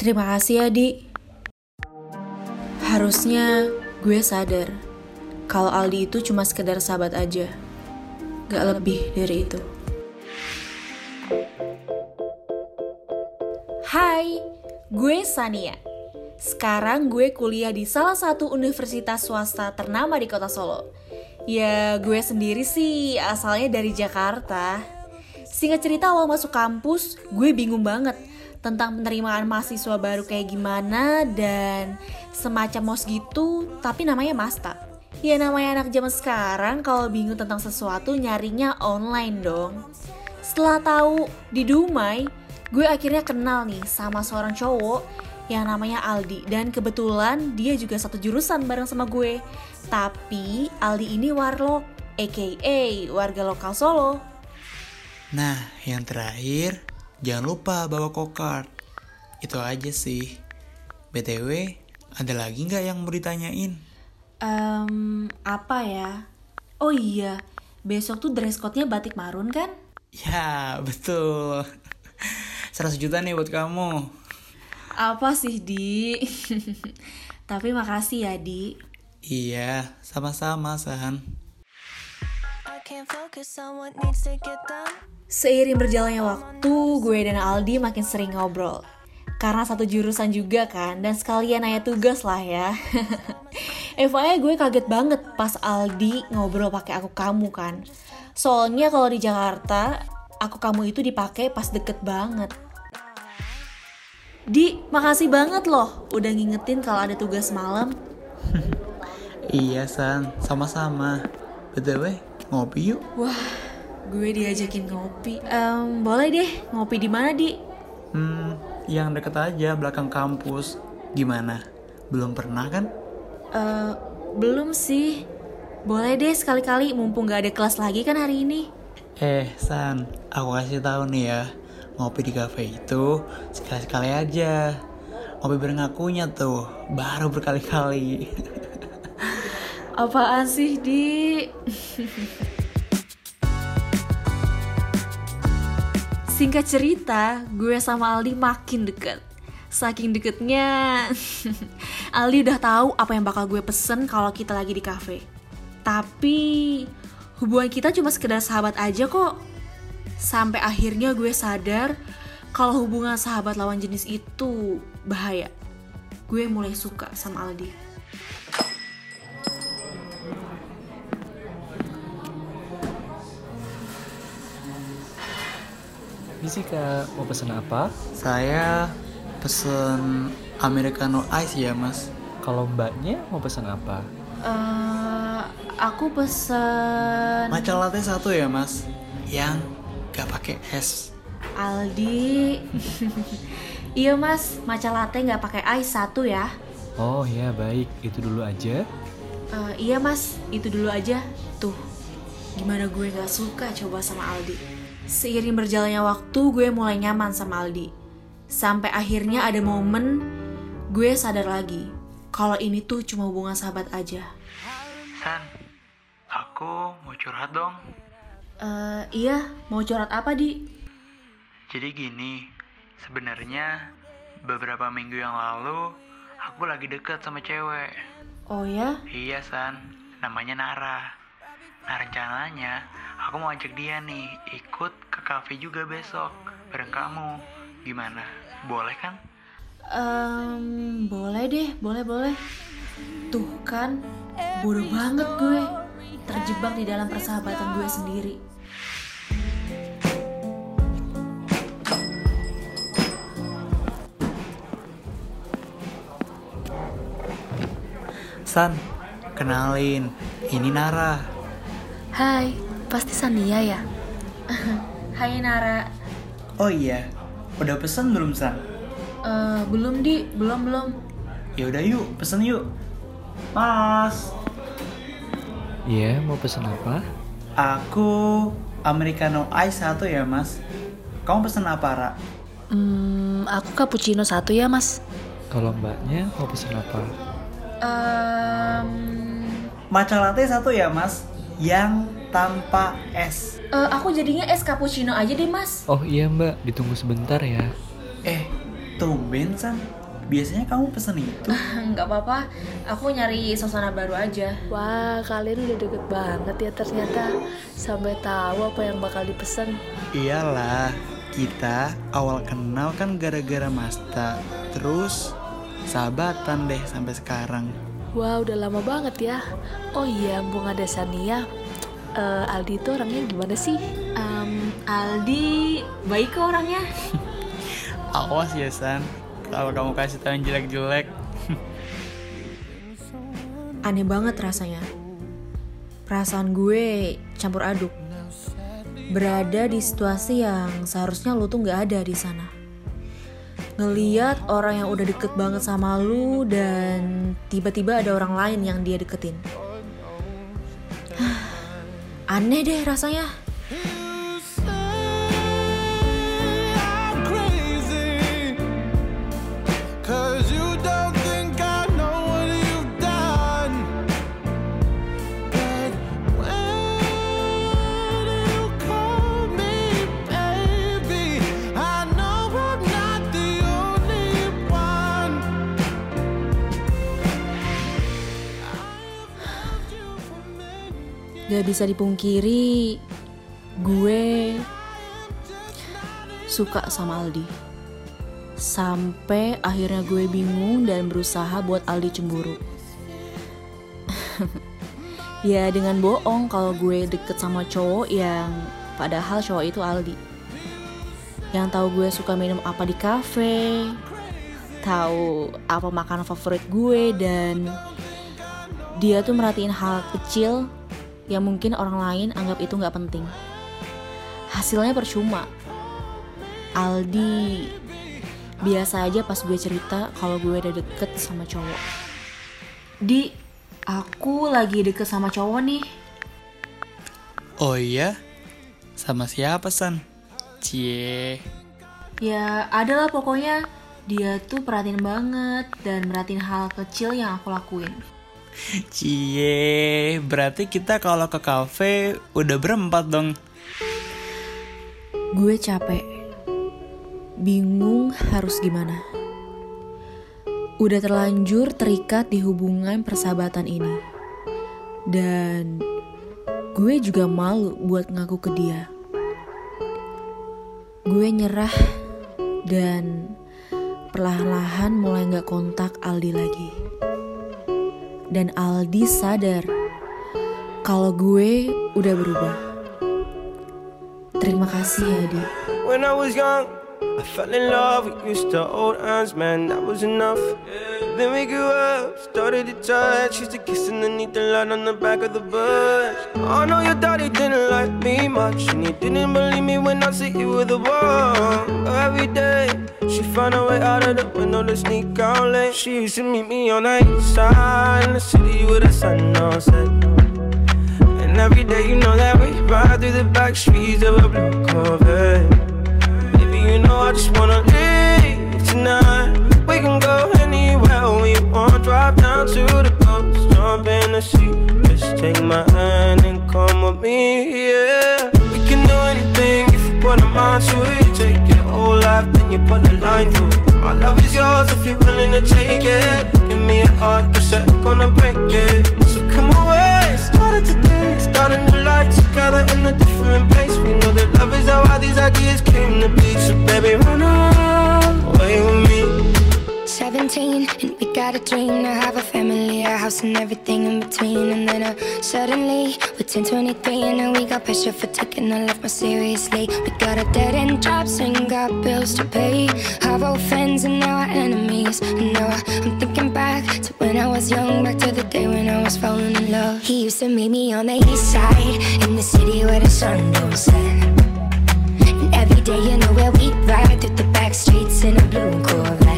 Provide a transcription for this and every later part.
Terima kasih ya, Di. Harusnya gue sadar kalau Aldi itu cuma sekedar sahabat aja. Gak lebih dari itu. Hai, gue Sania. Sekarang gue kuliah di salah satu universitas swasta ternama di kota Solo. Ya, gue sendiri sih asalnya dari Jakarta. Singkat cerita awal masuk kampus, gue bingung banget tentang penerimaan mahasiswa baru kayak gimana dan semacam mos gitu tapi namanya Masta. Ya namanya anak zaman sekarang kalau bingung tentang sesuatu nyarinya online dong. Setelah tahu di Dumai, gue akhirnya kenal nih sama seorang cowok yang namanya Aldi dan kebetulan dia juga satu jurusan bareng sama gue. Tapi Aldi ini warlock, aka warga lokal Solo. Nah, yang terakhir, jangan lupa bawa kokart. Itu aja sih. BTW, ada lagi nggak yang mau ditanyain? Um, apa ya? Oh iya, besok tuh dress code-nya batik marun kan? Ya, betul. 100 juta nih buat kamu. Apa sih, Di? Tapi makasih ya, Di. Iya, sama-sama, San. Seiring berjalannya waktu, gue dan Aldi makin sering ngobrol. Karena satu jurusan juga kan, dan sekalian nanya tugas lah ya. FYI gue kaget banget pas Aldi ngobrol pakai aku kamu kan. Soalnya kalau di Jakarta, aku kamu itu dipakai pas deket banget. Di, makasih banget loh udah ngingetin kalau ada tugas malam. iya, San. Sama-sama. BTW, ngopi yuk. Wah, gue diajakin ngopi. Um, boleh deh, ngopi di mana, Di? Hmm, yang deket aja belakang kampus. Gimana? Belum pernah kan? Uh, belum sih. Boleh deh sekali-kali mumpung gak ada kelas lagi kan hari ini. Eh, San, aku kasih tahu nih ya. Ngopi di cafe itu sekali-sekali aja. Ngopi bareng akunya tuh, baru berkali-kali. Apaan sih, Di? Singkat cerita, gue sama Aldi makin deket. Saking deketnya, Aldi udah tahu apa yang bakal gue pesen kalau kita lagi di cafe. Tapi hubungan kita cuma sekedar sahabat aja kok. Sampai akhirnya gue sadar kalau hubungan sahabat lawan jenis itu bahaya. Gue mulai suka sama Aldi. Misi kak, mau pesen apa? Saya pesen Americano Ice ya mas. Kalau mbaknya mau pesen apa? Uh, aku pesen Matcha latte satu ya mas, yang gak pakai es. Aldi, iya mas, matcha latte nggak pakai ice satu ya? Oh ya baik, itu dulu aja. Uh, iya mas, itu dulu aja. Tuh, gimana gue nggak suka coba sama Aldi. Seiring berjalannya waktu, gue mulai nyaman sama Aldi. Sampai akhirnya ada momen gue sadar lagi kalau ini tuh cuma hubungan sahabat aja. San, aku mau curhat dong. Uh, iya, mau curhat apa di? Jadi gini, sebenarnya beberapa minggu yang lalu aku lagi deket sama cewek. Oh ya? Iya San, namanya Nara. Nah rencananya aku mau ajak dia nih ikut cafe juga besok bareng kamu. Gimana? Boleh kan? Um, boleh deh, boleh boleh. Tuh kan, bodoh banget gue terjebak di dalam persahabatan gue sendiri. San, kenalin, ini Nara. Hai, pasti Sania ya? Hai Nara. Oh iya, udah pesen belum San? Uh, belum di, belum belum. Ya udah yuk, pesen yuk. Mas. Iya, mau pesen apa? Aku Americano Ice satu ya mas. Kamu pesen apa Ra? Hmm, aku cappuccino satu ya mas. Kalau mbaknya mau pesen apa? Um, Matcha latte satu ya mas, yang tanpa es. uh, aku jadinya es cappuccino aja deh mas. Oh iya mbak, ditunggu sebentar ya. Eh, Tumben, San. Biasanya kamu pesen itu. Nggak apa-apa, aku nyari suasana baru aja. Wah, kalian udah deket banget ya ternyata. Sampai tahu apa yang bakal dipesan. Iyalah, kita awal kenal kan gara-gara Masta. Terus sahabatan deh sampai sekarang. Wah, udah lama banget ya. Oh iya, mumpung ada Sania. Eh, Aldi itu orangnya gimana sih? Em, Aldi, baik kok orangnya. Awas ya, San. Kalau kamu kasih tahu yang jelek-jelek. Aneh banget rasanya. Perasaan gue campur aduk. Berada di situasi yang seharusnya lu tuh nggak ada di sana. Ngeliat orang yang udah deket banget sama lu dan tiba-tiba ada orang lain yang dia deketin. Aneh deh rasanya. Gak bisa dipungkiri, gue suka sama Aldi. Sampai akhirnya gue bingung dan berusaha buat Aldi cemburu. ya dengan bohong kalau gue deket sama cowok yang padahal cowok itu Aldi. Yang tahu gue suka minum apa di kafe, tahu apa makanan favorit gue dan dia tuh merhatiin hal kecil yang mungkin orang lain anggap itu nggak penting. Hasilnya percuma. Aldi biasa aja pas gue cerita kalau gue udah deket sama cowok. Di, aku lagi deket sama cowok nih. Oh iya? Sama siapa, San? Cie. Ya adalah pokoknya dia tuh perhatiin banget dan merhatiin hal kecil yang aku lakuin. Cie, berarti kita kalau ke kafe udah berempat dong. Gue capek. Bingung harus gimana. Udah terlanjur terikat di hubungan persahabatan ini. Dan gue juga malu buat ngaku ke dia. Gue nyerah dan perlahan-lahan mulai gak kontak Aldi lagi. Dan Aldi sadar kalau gue udah berubah. Terima kasih ya, Di. When I was young, I fell in love. We used to hold hands, man, that was enough. Then we grew up, started to touch. Used to kiss underneath the light on the back of the bus. I know your daddy didn't like me much, and he didn't believe me when I said you were the one. Every day, she found a way out of the window to sneak out late. She used to meet me on the east side in the city with the sun on set. And every day you know that we ride through the back streets of a blue Corvette Baby, you know I just wanna leave tonight We can go anywhere we want. Drive down to the coast, jump in the sea. Just take my hand and come with me, yeah. We can do anything if you put a mind to it. Take your whole life, then you put a line through it. My love is yours if you're willing to take it. Give me a heart, cause I'm gonna break it. So come away, started today. Start a new life together in a different place. We know that love is how all these ideas came to be. So baby, run away with me 17 got a dream to have a family, a house and everything in between. And then uh, suddenly we're 10, 23 and now we got pressure for taking our life more seriously. We got a dead end jobs and got bills to pay. Have old friends and now our enemies. And now I- I'm thinking back to when I was young, back to the day when I was falling in love. He used to meet me on the east side in the city where the sun don't set. And every day, you know where we ride through the back streets in a blue Corvette.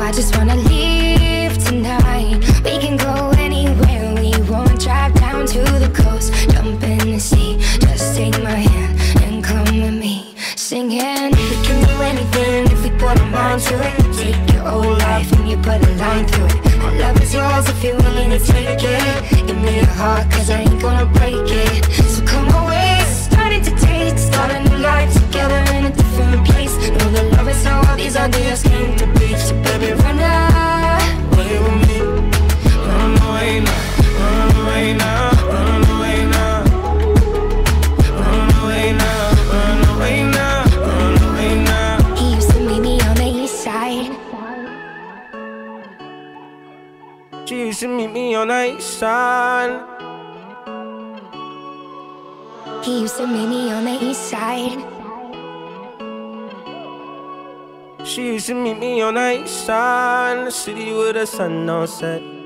I just wanna leave tonight. We can go anywhere we want. Drive down to the coast, jump in the sea. Just take my hand and come with me, singing. We can do anything if we put our mind to it. Take your whole life and you put a line through it. My love is yours if you're willing to take it. Give me your heart, cause I ain't gonna break it. So come away, starting to taste, start a new life together in a different place. Know that love is how meet me on the east side. He used to meet me on the east side. She used to meet me on the east side, in the city where the sun don't set.